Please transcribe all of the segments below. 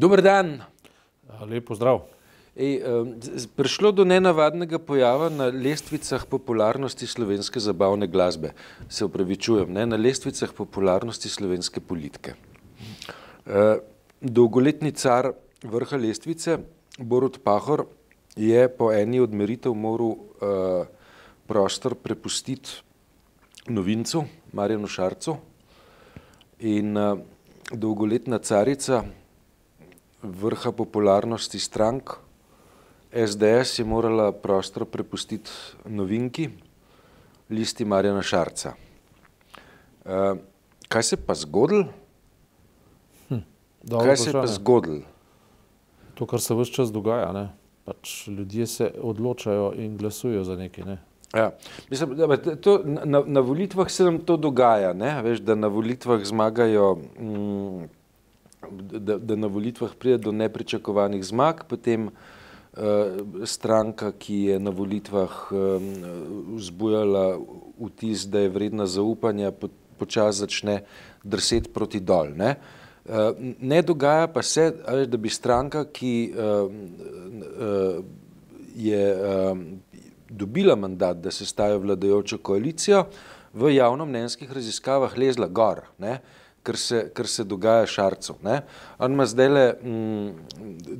Dober dan. Lepo zdrav. Ej, prišlo do nenavadnega pojava na lestvicah popularnosti slovenske zabavne glasbe. Se upravičujem, ne? na lestvicah popularnosti slovenske politike. Dolgoletni car vrha lestvice, Borut Pahor, je po eni od meritev moral prostor prepustiti novincu, Marjanu Šarcu. In dolgoletna carica vrha popularnosti strank, SDS je morala prostor prepustiti novinki, listi Marjana Šarca. Kaj se pa zgodilo? Hm, kaj se pa zgodilo? To, kar se vse čas dogaja, ne. Pač ljudje se odločajo in glasujejo za nekaj, ne. Ja, mislim, da to na, na volitvah se nam to dogaja, ne, veš, da na volitvah zmagajo mm, da, da na volitvah pride do nepričakovanih zmag, potem uh, stranka, ki je na volitvah um, vzbujala vtis, da je vredna zaupanja, po, počasi začne drseti proti dol. Ne? Uh, ne dogaja pa se, da bi stranka, ki je dobila mandat, da se staja vladajočo koalicijo, v javnomnenjskih raziskavah lezla gor. Ne? Kar se, kar se dogaja Šarcu. Ne? On ima zdaj le mm,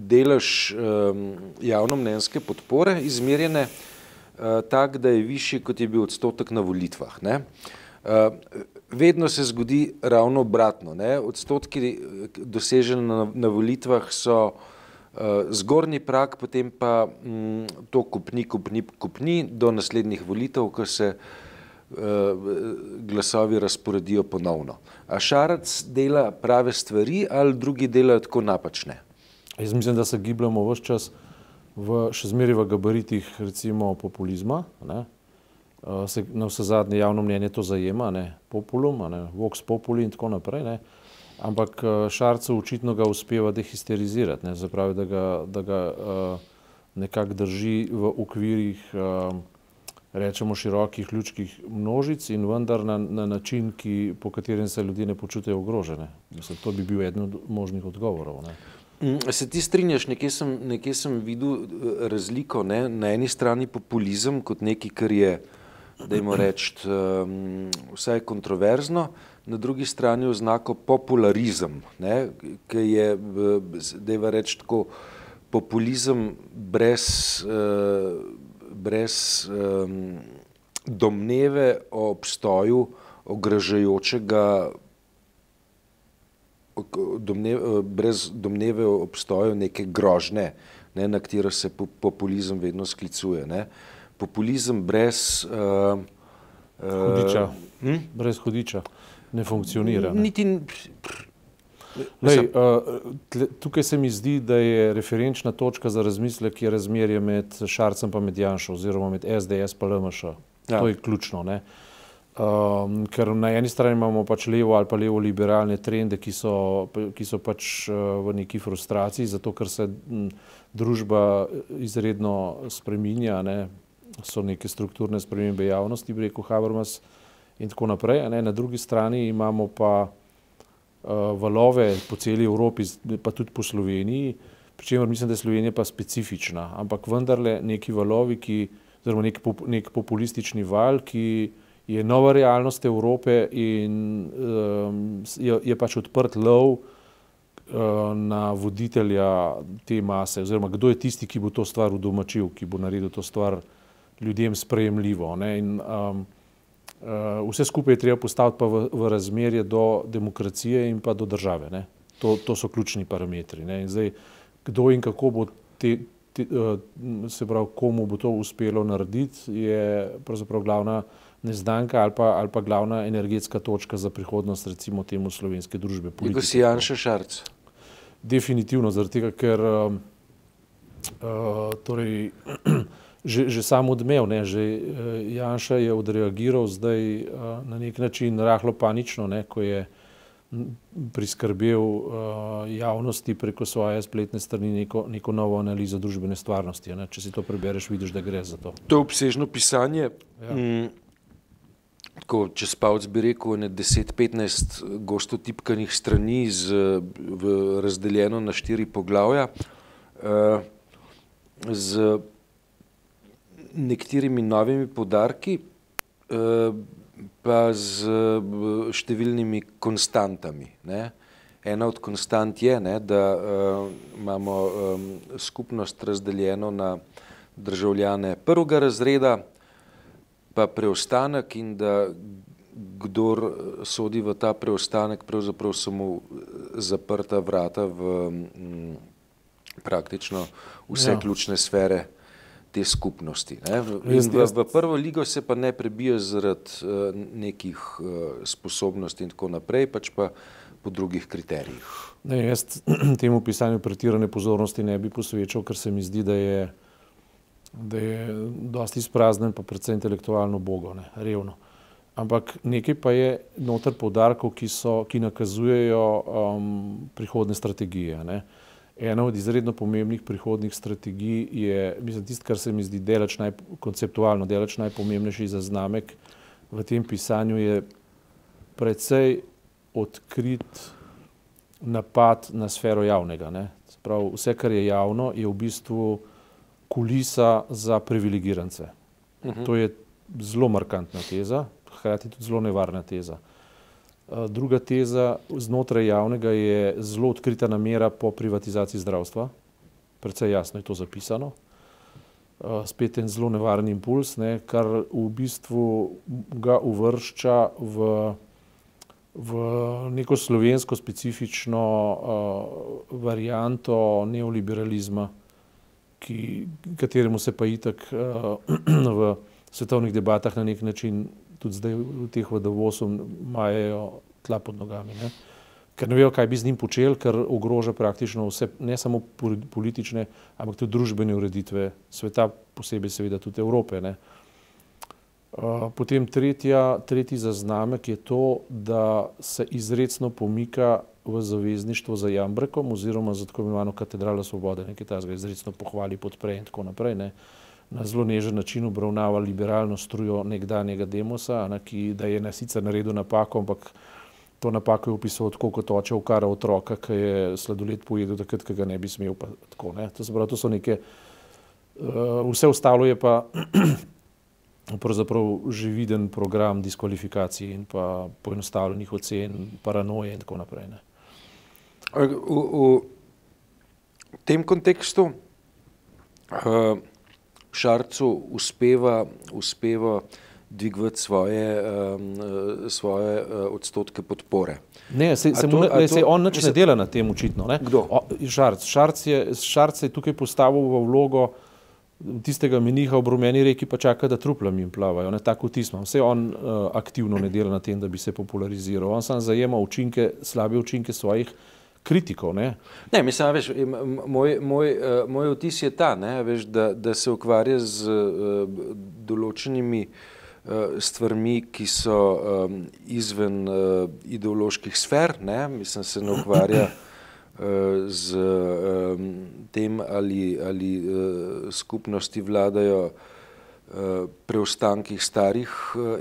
delež um, javnomnenjske podpore izmerjene uh, tak, da je višji, kot je bil odstotek na volitvah. Ne? Uh, vedno se zgodi ravno obratno. Ne? Odstotki doseženi na, na volitvah so uh, zgornji prak, potem pa mm, to kupni, kupni, kupni do naslednjih volitev, ko se uh, Eh, glasovi razporedijo ponovno. A Šarac dela prave stvari ali drugi delajo tako napačne? Jaz mislim, da se gibljamo vse čas v še zmeri v gabaritih recimo populizma. Ne? Eh, se na vse zadnje javno mnenje to zajema, ne? populum, ne? vox populi in tako naprej. Ne? Ampak eh, Šarcu očitno ga uspeva dehisterizirati, ne? zapravi, da ga, da ga nekako drži v okvirih rečemo širokih ljudskih množic in vendar na, na način, ki, po katerem se ljudje ne počutijo ogrožene. Mislim, to bi bil eden od možnih odgovorov. Ne. Mm, se ti strinjaš, nekje sem, nekje sem videl eh, razliko, ne? na eni strani populizem kot nekaj, kar je, dajmo reči, um, vsaj kontroverzno, na drugi strani oznako popularizem, ki je, dajmo reči, tako populizem brez uh, brez um, domneve o obstoju ogrožajočega, domneve, brez domneve o obstoju neke grožne, ne, na katero se populizem vedno sklicuje. Ne. Populizem brez uh, hudiča, hm? brez hudiča ne funkcionira. Ne. Niti, Lej, uh, tukaj se mi zdi, da je referenčna točka za razmislek je razmerje med Šarcem in med Janšo oziroma med SDS in LMŠ. Ja. To je ključno. Um, ker na eni strani imamo pač levo ali pa levo liberalne trende, ki so, ki so pač uh, v neki frustraciji, zato ker se družba izredno spreminja, ne? so neke strukturne spremembe javnosti, bi rekel Habermas in tako naprej. Ne? Na drugi strani imamo pa valove po celi Evropi, pa tudi po Sloveniji, pri čemer mislim, da je Slovenija pa specifična, ampak vendarle neki valovi, ki, oziroma nek, nek populistični val, ki je nova realnost Evrope in um, je, je pač odprt lov uh, na voditelja te mase, oziroma kdo je tisti, ki bo to stvar udomačil, ki bo naredil to stvar ljudem sprejemljivo. Ne? In, um, vse skupaj je treba postaviti pa v, v razmerje do demokracije in pa do države. To, to so ključni parametri. Zdaj, kdo in kako bo te, te, uh, se pravi, komu bo to uspelo narediti, je pravzaprav glavna neznanka ali pa, ali pa glavna energetska točka za prihodnost recimo temu slovenske družbe. Kako si Janša Šarc? Definitivno, zaradi tega, ker uh, uh, torej, že, že sam odmev, ne, že uh, Janša je odreagiral zdaj uh, na nek način rahlo panično, ne, ko je priskrbel uh, javnosti preko svoje spletne strani neko, neko novo analizo družbene stvarnosti. Ne. Če si to prebereš, vidiš, da gre za to. To je obsežno pisanje. Ja. Mm, tako čez palc bi rekel, ne 10-15 gosto tipkanih strani z, v, razdeljeno na štiri poglavja z nekaterimi novimi podarki, uh, pa z številnimi konstantami. Ne. Ena od konstant je, ne, da uh, imamo um, skupnost razdeljeno na državljane prvega razreda, pa preostanek in da kdor sodi v ta preostanek, pravzaprav so mu zaprta vrata v m, praktično vse ja. ključne sfere te skupnosti. Ne. V, v, prvo ligo se pa ne prebija zaradi uh, nekih uh, sposobnosti in tako naprej, pač pa po drugih kriterijih. Ne, jaz temu pisanju pretirane pozornosti ne bi posvečal, ker se mi zdi, da je da je dosti izpraznen, pa predvsem intelektualno bogo, ne, revno. Ampak nekaj pa je noter povdarkov, ki, so, ki nakazujejo um, prihodne strategije. Ne. Ena od izredno pomembnih prihodnih strategij je, mislim, tisto, kar se mi zdi delač naj, konceptualno, delač najpomembnejši zaznamek v tem pisanju, je predvsej odkrit napad na sfero javnega. Prav, vse, kar je javno, je v bistvu kulisa za privilegirance. Uh mhm. -huh. To je zelo markantna teza, hkrati tudi zelo nevarna teza. Eh, druga teza znotraj javnega je zelo odkrita namera po privatizaciji zdravstva, predvsej jasno je to zapisano. Eh, spet en zelo nevaren impuls, ne, kar v bistvu ga uvršča v, v neko slovensko specifično uh, varianto neoliberalizma, ki, kateremu se pa itak uh, v svetovnih debatah na nek način tudi zdaj v teh vodovosu majajo tla pod nogami. Ne? Ker ne vejo, kaj bi z njim počel, ker ogroža praktično vse, ne samo politične, ampak tudi družbene ureditve sveta, posebej seveda tudi Evrope. Ne? Uh, potem tretja, tretji zaznamek je to, da se izredno pomika v zavezništvo za Jambrekom oziroma za tako imenovano katedralo svobode, nekaj tazga izredno pohvali, podpre in tako naprej. Ne. Na zelo nežen način obravnava liberalno strujo nekdanjega demosa, ne, ki je na sicer naredil napako, ampak to napako je opisal tako, kot oče ukara otroka, ki je sladoled pojedel takrat, ki ga ne bi smel. Pa, tako, ne. To, pravi, to so neke, uh, vse ostalo je pa pravzaprav že viden program diskvalifikacij in pa poenostavljenih ocen, paranoje in tako naprej. Ne. V, v tem kontekstu uh, Šarcu uspeva, uspeva dvigovati svoje, um, svoje uh, odstotke podpore. Ne, se, se, to, mu, ne, to, se on nič ne dela na tem očitno. Ne? Kdo? O, Šarc. Šarc, je, Šarc je tukaj postavil v vlogo tistega meniha v rumeni reki, pa čaka, da truplami jim plavajo. Ne, tako tisma. Vse on uh, aktivno ne dela na tem, da bi se populariziral. On sam zajema učinke, slabe učinke svojih kritikov. Ne, ne mislim, veš, moj, moj, uh, moj vtis je ta, ne, veš, da, da se ukvarja z uh, določenimi uh, stvarmi, ki so izven ideoloških sfer, ne, mislim, se ne ukvarja z tem, ali, ali skupnosti vladajo preostankih starih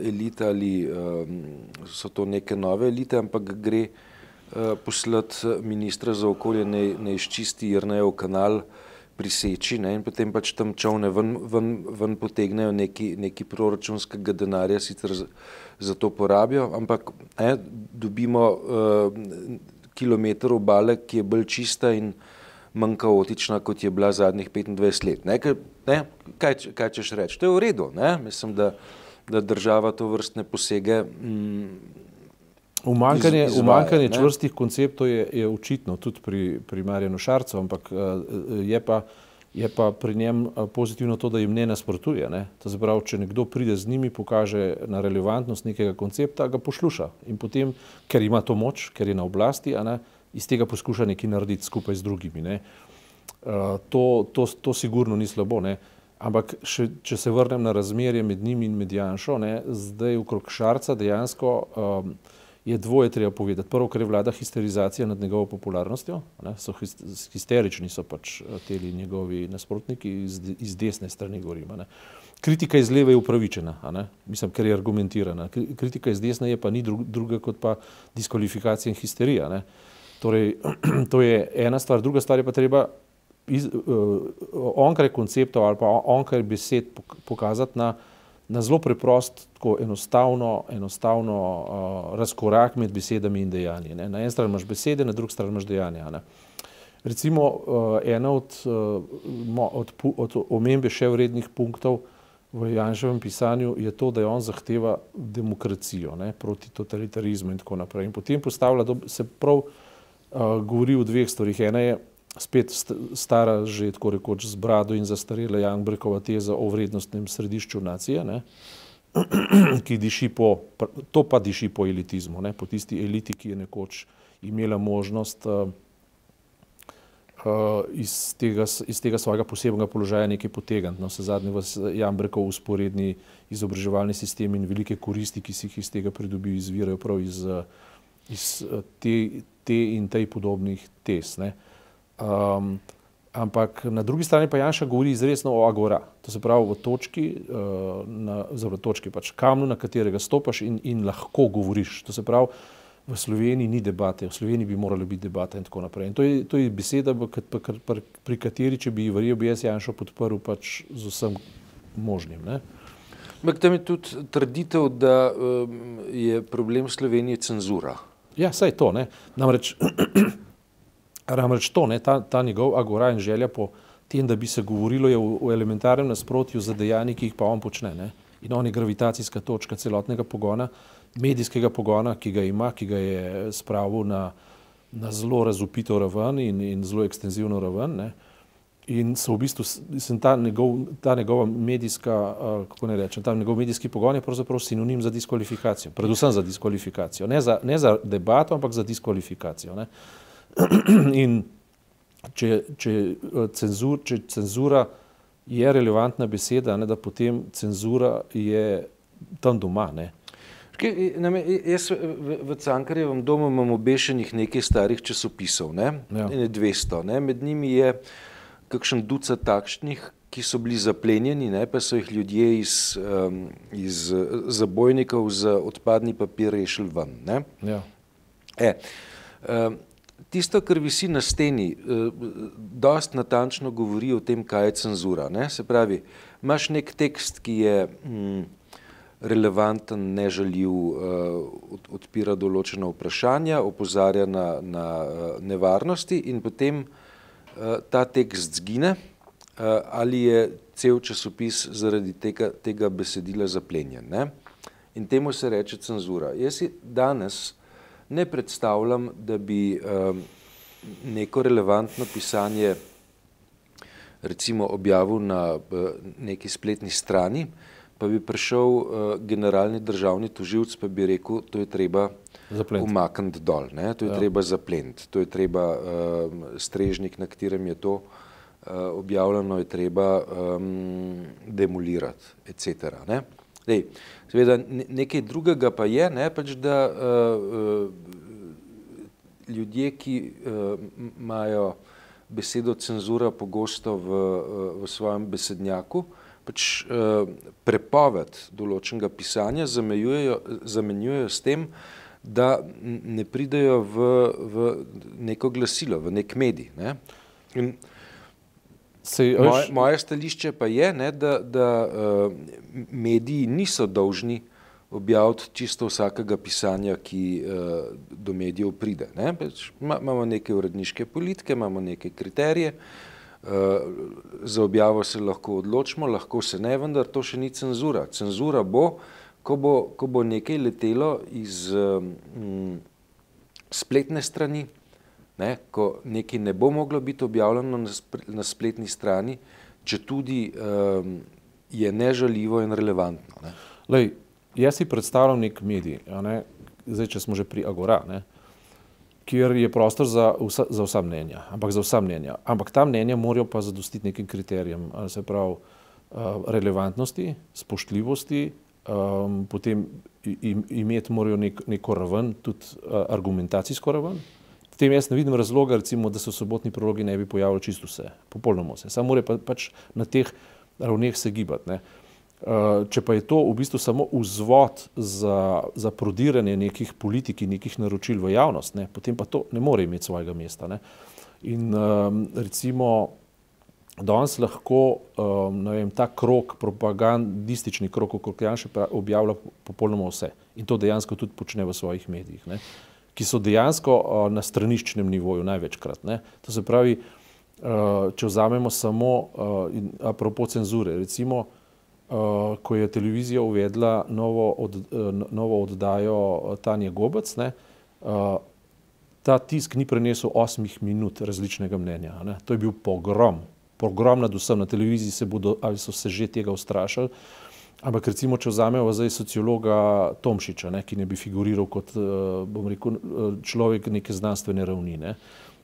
elit ali so to neke nove elite, ampak gre uh, Eh, poslati ministra za okolje, ne, ne izčisti Jrnejev kanal priseči ne, in potem pač tam čovne ven, ven, ven potegnejo neki, neki proračunskega denarja, sicer za, to porabijo, ampak ne, dobimo uh, kilometr obale, ki je bolj čista in manj kaotična, kot je bila zadnjih 25 let. Ne, ne, kaj, kaj češ reči? To je v redu. Ne? Mislim, da, da država to vrstne posege mm, Umankanje, iz, umankanje čvrstih konceptov je, je očitno tudi pri, pri Marjanu Šarcu, ampak eh, je pa, je pa pri njem eh, pozitivno to, da jim ne nasprotuje. Ne? To se pravi, če nekdo pride z njimi, pokaže na relevantnost nekega koncepta, ga posluša in potem, ker ima to moč, ker je na oblasti, ne, iz tega poskuša nekaj narediti skupaj z drugimi. Ne? Eh, to, to, to sigurno ni slabo. Ne? Ampak, še, če se vrnem na razmerje med njimi in med Janšo, ne, zdaj okrog Šarca dejansko um, je dvoje treba povedati. Prvo, ker je vlada histerizacija nad njegovo popularnostjo, ne, so histerični so pač eh, teli njegovi nasprotniki iz, iz desne strani govorimo. Ne. kritika iz leve je upravičena, mislim, ker je argumentirana. Kritika iz desne je pa ni drug, druga kot pa diskvalifikacija in histerija. Ne? Torej, to je ena stvar, druga stvar je pa treba iz, uh, onkraj konceptov ali pa onkraj besed pokazati na, na zelo preprost, tako enostavno, enostavno uh, razkorak med besedami in dejanji. Ne? Na eni strani imaš besede, na drugi strani imaš dejanja. Ne? Recimo, uh, ena od, uh, od, od omembe še vrednih punktov v Janševem pisanju je to, da je on zahteva demokracijo ne? proti totalitarizmu in tako naprej. In potem postavlja, da se prav uh, govori o dveh stvarih. Ena je spet stara, že tako rekoč z brado in zastarela Janbrekova teza o vrednostnem središču nacije, ne? ki diši po, to pa diši po elitizmu, ne? po tisti eliti, ki je nekoč imela možnost uh, uh, iz, tega, iz tega svojega posebnega položaja nekaj potegniti. No, se zadnji vas Janbrekov usporedni izobraževalni sistem in velike koristi, ki si jih iz tega pridobi, izvirajo prav iz, iz te, te in tej podobnih tes. Ne? Um, ampak na drugi strani pa Janša govori izredno o agora, to se pravi v točki, uh, na, točki pač kamnu, na katerega stopaš in, in lahko govoriš. To se pravi, v Sloveniji ni debate, v Sloveniji bi morala biti debata in tako naprej. In to je, to je beseda, pri, pri kateri, če bi verjel, bi jaz Janša podprl pač z vsem možnim. Ne? Ampak tam je tudi trditev, da um, je problem Slovenije cenzura. Ja, saj to. Ne? Namreč Namreč to, ne, ta, ta njegov agora in želja po tem, da bi se govorilo, je v, v elementarnem nasprotju z dejanji, ki jih pa on počne. Ne. In on je gravitacijska točka celotnega pogona, medijskega pogona, ki ga ima, ki ga je spravil na, na zelo razupito raven in, in zelo ekstenzivno raven. Ne. In so v bistvu ta, njegov, ta njegova medijska, kako ne rečem, ta njegov medijski pogon je pravzaprav sinonim za diskvalifikacijo, predvsem za diskvalifikacijo. Ne za, ne za debato, ampak za diskvalifikacijo. Ne. In če, če, eh, cenzur, če cenzura je relevantna beseda, ne, da potem cenzura je tam doma. Ne. Jaz v, v Cankarjevem domu imam obešenih nekaj starih časopisov, ne, ja. ne 200, ne, med njimi je kakšen ducat takšnih, ki so bili zaplenjeni, ne, pa so jih ljudje iz, um, iz zabojnikov z odpadni papir rešili ven. Ne. Ja. E, um, tisto, kar visi na steni, eh, dost natančno govori o tem, kaj je cenzura. Ne? Se pravi, imaš nek tekst, ki je mm, relevanten, nežaljiv, eh, odpira določena vprašanja, opozarja na, na eh, nevarnosti in potem ta tekst zgine ali je cel časopis zaradi tega, tega besedila zaplenjen. Ne? In temu se reče cenzura. Jaz danes ne predstavljam, da bi um, neko relevantno pisanje recimo objavil na uh, neki spletni strani, pa bi prišel uh, generalni državni toživc, pa bi rekel, to je treba umakniti dol, ne? to je ja. treba zapleniti, to je treba uh, strežnik, na katerem je to uh, objavljeno, je treba um, demolirati, etc. Ne? Dej, seveda, nekaj drugega pa je, ne, pač da uh, ljudje, ki uh, imajo besedo cenzura pogosto v, uh, v svojem besednjaku, pač uh, prepoved določenega pisanja zamenjujejo s tem, da ne pridejo v, v neko glasilo, v nek medij. Ne. In, Sej, moje, moje stališče pa je, ne, da, da uh, mediji niso dolžni objaviti čisto vsakega pisanja, ki uh, do medijev pride. Ne. Peč, ma, imamo neke uredniške politike, imamo neke kriterije, uh, za objavo se lahko odločimo, lahko se ne, vendar to še ni cenzura. Cenzura bo, ko bo, ko bo nekaj letelo iz um, spletne strani, ne, ko nekaj ne bo moglo biti objavljeno na, spletni strani, če tudi um, je nežaljivo in relevantno. Ne. Lej, jaz si predstavljam nek medij, ne, zdaj če smo že pri Agora, ne, kjer je prostor za vsa, za vsa mnenja, za vsa mnenja. Ampak ta mnenja morajo pa zadostiti nekim kriterijem, se pravi uh, relevantnosti, spoštljivosti, um, potem imeti morajo nek, neko raven, tudi uh, argumentacijsko raven, tem jaz ne vidim razloga, recimo, da se v sobotni prologi ne bi pojavilo čisto vse, popolnoma vse. Samo mora pa, pač na teh ravneh se gibati. Ne. Če pa je to v bistvu samo vzvod za, za prodiranje nekih politik in nekih naročil v javnost, ne, potem pa to ne more imeti svojega mesta. Ne. In um, recimo, danes lahko um, vem, ta krok, propagandistični krok, kot Janša objavlja popolnoma vse. In to dejansko tudi počne v svojih medijih, ne, ki so dejansko na straniščnem nivoju največkrat. Ne. To se pravi, če vzamemo samo apropo cenzure, recimo, ko je televizija uvedla novo, od, uh, novo oddajo Tanja Gobec, ne, ta tisk ni prenesel osmih minut različnega mnenja. Ne. To je bil pogrom, pogrom nad vsem. Na televiziji se bodo ali so se že tega ustrašili. Ampak recimo, če vzamemo zdaj sociologa Tomšiča, ne, ki ne bi figuriral kot bom rekel, človek neke znanstvene ravni. Ne.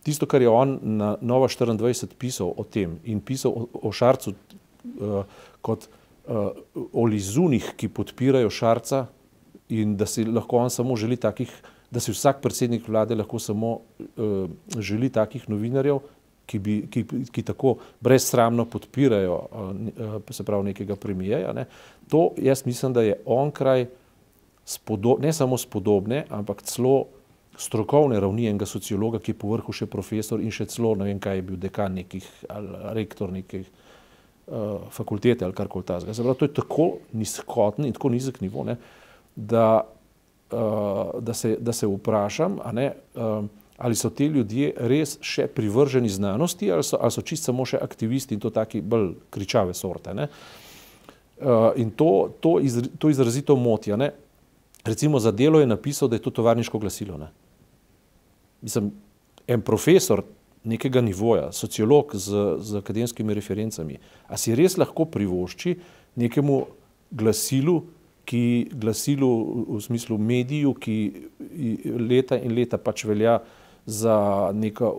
Tisto, kar je on na Nova 24 pisal o tem in pisal o, o Šarcu uh, kot o lizunih, ki podpirajo Šarca in da si lahko on samo želi takih, da si vsak predsednik vlade lahko samo želi takih novinarjev, ki, bi, ki, ki tako brezsramno podpirajo se pravi nekega premijeja. Ne. To jaz mislim, da je on kraj spodob, ne samo spodobne, ampak celo strokovne ravni enega sociologa, ki je povrhu še profesor in še celo ne vem, kaj je bil dekan nekih ali rektor nekih uh, fakultete ali karkoli ta zga. To je tako nizkoten in tako nizek nivo, ne, da, uh, da, se, da se vprašam, ne, uh, ali so ti ljudje res še privrženi znanosti ali so, ali so čist samo še aktivisti in to taki bolj kričave sorte. Ne. Uh, in to, to, iz, to izrazito motja. Ne. Recimo za delo je napisal, da je to tovarniško glasilo. Ne. Mislim, en profesor nekega nivoja, sociolog z, z akademskimi referencami, a si res lahko privošči nekemu glasilu, ki glasilu v smislu mediju, ki leta in leta pač velja za neka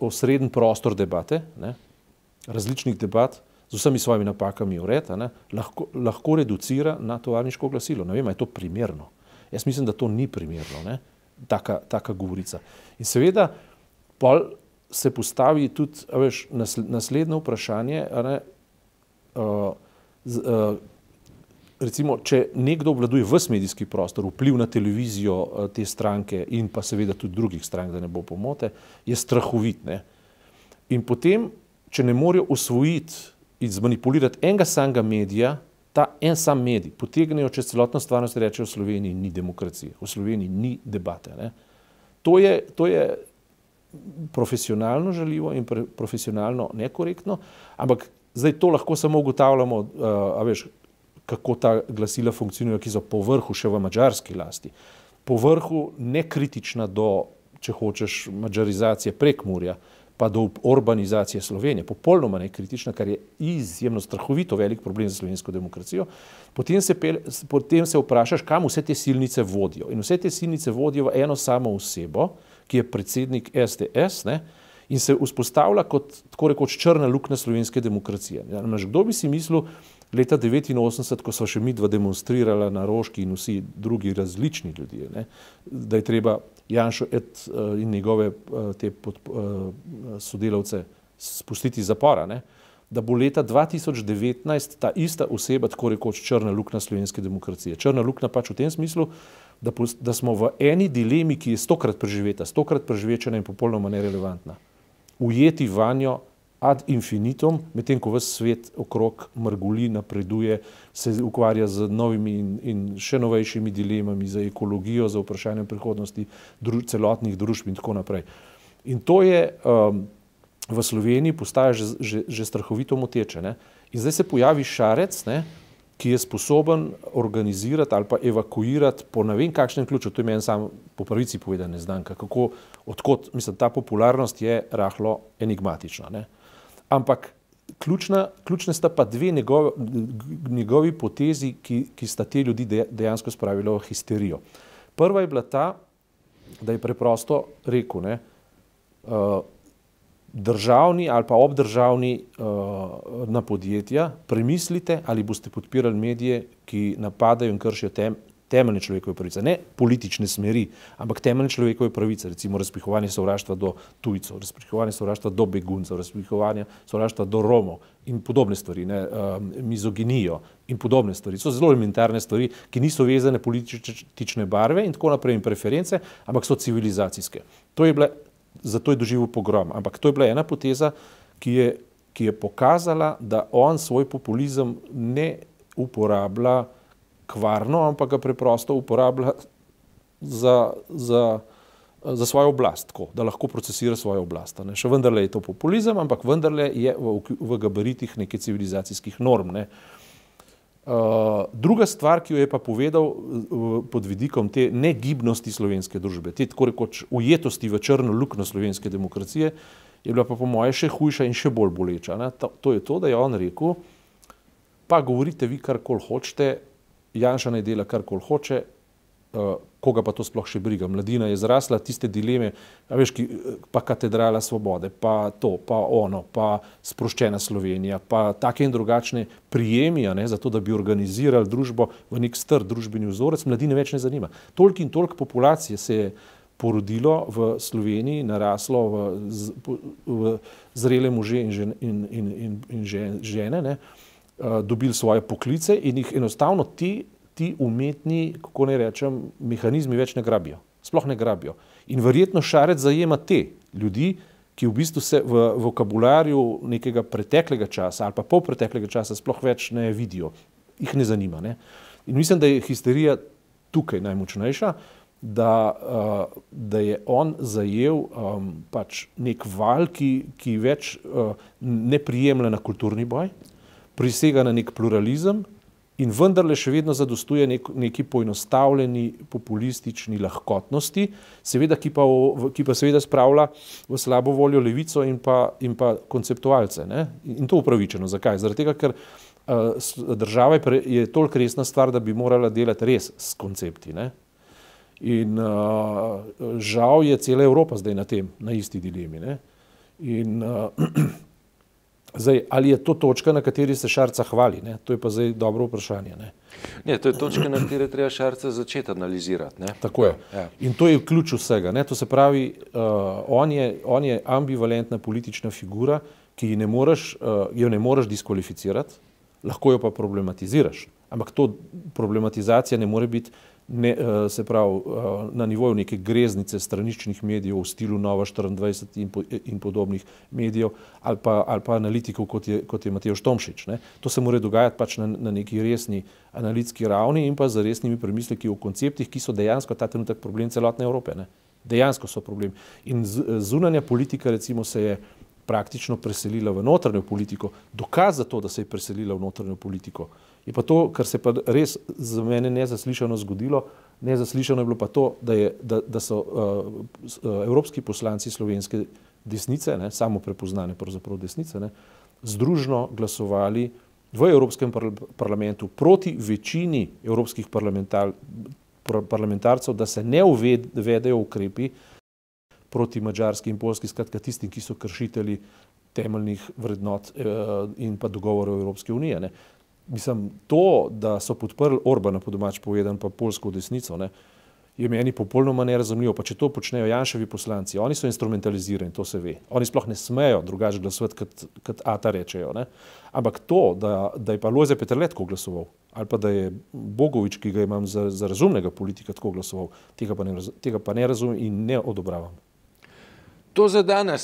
osreden prostor debate, ne, različnih debat, z vsemi svojimi napakami ured, lahko, lahko reducira na tovarniško glasilo. Ne vem, je to primerno. Jaz mislim, da to ni primerno, ne, taka, taka govorica. In seveda, pol se postavi tudi veš, naslednje vprašanje. Ne, uh, z, uh, recimo, če nekdo obvladuje vse medijski prostor, vpliv na televizijo uh, te stranke in pa seveda tudi drugih strank, da ne bo pomote, je strahovit. Ne. In potem, če ne morejo osvojiti in zmanipulirati enega samega medija, ta en sam medij potegnejo čez celotno stvarnost in rečejo, v Sloveniji ni demokracije, v Sloveniji ni debate. Ne. To je, to je profesionalno žaljivo in pre, profesionalno nekorektno, ampak zdaj to lahko samo ugotavljamo, uh, veš, kako ta glasila funkcionirajo, ki so po vrhu še v mačarski lasti, po vrhu nekritična do, če hočeš, mačarizacije prek Murja, pa do urbanizacije Slovenije, popolnoma nekritična, kar je izjemno strahovito velik problem za slovensko demokracijo, potem se, pel, potem se vprašaš, kam vse te silnice vodijo. In vse te silnice vodijo v eno samo osebo, ki je predsednik SDS ne, in se vzpostavlja kot tako rekoč črna luknja slovenske demokracije. Ja, kdo bi si mislil leta 1989, ko so še mi dva demonstrirala na Roški in vsi drugi različni ljudje, ne, da je treba Janšo et, uh, in njegove uh, te pod, uh, sodelavce spustiti iz zapora, ne, da bo leta 2019 ta ista oseba tako rekoč črna luknja slovenske demokracije. Črna luknja pač v tem smislu, da, da smo v eni dilemi, ki je stokrat preživeta, stokrat preživečena in popolnoma nerelevantna, ujeti vanjo ad infinitum, medtem ko vse svet okrog mrguli, napreduje, se ukvarja z novimi in, in še novejšimi dilemami, za ekologijo, za vprašanje prihodnosti dru, celotnih družb in tako naprej. In to je um, v Sloveniji postaja že, že, že strahovito moteče. Ne? In zdaj se pojavi šarec, ne? ki je sposoben organizirati ali pa evakuirati po ne vem kakšnem ključu, to je meni sam po pravici povedano neznanka, kako, odkot, mislim, ta popularnost je rahlo enigmatična. Ne? Ampak ključna, ključne sta pa dve njegovi, njegovi potezi, ki, ki sta te ljudi dejansko spravili v histerijo. Prva je bila ta, da je preprosto rekel, ne, uh, državni ali pa obdržavni uh, na podjetja, premislite, ali boste podpirali medije, ki napadajo in kršijo tem, temeljne človekove pravice, ne politične smeri, ampak temeljne človekove pravice, recimo razpihovanje sovraštva do tujcev, razpihovanje sovraštva do beguncev, razpihovanje sovraštva do Romov in podobne stvari, ne, um, mizoginijo in podobne stvari. So zelo elementarne stvari, ki niso vezane politične barve in tako naprej in preference, ampak so civilizacijske. To je bila, zato je doživel pogrom, ampak to je bila ena poteza, ki je, ki je pokazala, da on svoj populizem ne uporablja kvarno, ampak ga preprosto uporablja za, za, za svojo oblast, tako, da lahko procesira svojo oblast. Ne. Še vendarle je to populizem, ampak vendarle je v, v gabaritih neke civilizacijskih norm. Ne. Uh, druga stvar, ki jo je pa povedal uh, pod vidikom te negibnosti slovenske družbe, te tako rekoč ujetosti v črno luknjo slovenske demokracije, je bila pa po moje še hujša in še bolj boleča. To, to je to, da je on rekel, pa govorite vi kar kol hočete, Janša naj dela kar kol hoče, uh, koga pa to sploh še briga. Mladina je zrasla, tiste dileme, veš, ki, pa katedrala svobode, pa to, pa ono, pa sproščena Slovenija, pa take in drugačne prijemija, ne, zato da bi organizirali družbo v nek str družbeni vzorec, mladine več ne zanima. Tolk in tolk populacije se je porodilo v Sloveniji, naraslo v, v zrele može in, žen, in, in, in, in žene, ne, Eh, dobili svoje poklice in jih enostavno ti, ti umetni, kako ne rečem, mehanizmi več ne grabijo. Sploh ne grabijo. In verjetno šarec zajema te ljudi, ki v bistvu se v vokabularju nekega preteklega časa ali pa pol preteklega časa sploh več ne vidijo, jih ne zanima. Ne? In mislim, da je histerija tukaj najmočnejša, da, uh, da je on zajel um, pač nek val, ki, ki več uh, ne prijemlja na kulturni boj, prisega na nek pluralizem in vendarle še vedno zadostuje nek, neki poenostavljeni populistični lahkotnosti, seveda, ki pa, v, ki pa seveda spravlja v slabo voljo levico in pa, in pa konceptualce. Ne? In to upravičeno. Zakaj? Zaradi tega, ker uh, država je, pre, je toliko resna stvar, da bi morala delati res s koncepti. Ne? In uh, žal je cela Evropa zdaj na tem, na isti dilemi. Ne? In uh, Zdaj, ali je to točka, na kateri se Šarca hvali? Ne? To je pa zdaj dobro vprašanje. Ne? Ne, to je točka, na kateri treba Šarca začeti analizirati. Ne? Tako je. Ja. In to je ključ vsega. Ne? To se pravi, uh, on, je, on je ambivalentna politična figura, ki ne moreš, uh, jo ne moreš diskvalificirati, lahko jo pa problematiziraš. Ampak to problematizacija ne more biti ne, eh, se pravi, eh, na nivoju neke greznice straničnih medijev v stilu Nova 24 in, po, in podobnih medijev ali pa, ali pa analitikov, kot je, kot je Matej Štomšič. Ne. To se mora dogajati pač na, na neki resni analitski ravni in pa z resnimi premisleki o konceptih, ki so dejansko ta trenutek problem celotne Evrope. Ne. Dejansko so problem. In zunanja politika recimo se je praktično preselila v notranjo politiko. Dokaz za to, da se je preselila v notranjo politiko, Je pa to, kar se pa res za mene nezaslišano zgodilo, nezaslišano je bilo pa to, da, je, da, da so uh, evropski poslanci slovenske desnice, ne, samo prepoznane pravzaprav desnice, ne, združno glasovali v Evropskem parlamentu proti večini evropskih parlamentar, parlamentarcev, da se ne uvedejo ukrepi proti mađarski in polski, skratka tistim, ki so kršitelji temeljnih vrednot uh, in pa dogovorov Evropske unije. Ne mislim, to, da so podprli Orbana, po domač povedan, pa polsko desnico, ne, je meni popolnoma nerazumljivo. Pa če to počnejo Janševi poslanci, oni so instrumentalizirani, to se ve. Oni sploh ne smejo drugače glasovati, kot, kot Ata rečejo. Ne. Ampak to, da, da je pa Lojze Petrletko glasoval, ali pa da je Bogovič, ki ga imam za, za razumnega politika, tako glasoval, tega pa, ne, tega pa ne razumem in ne odobravam. To za danes.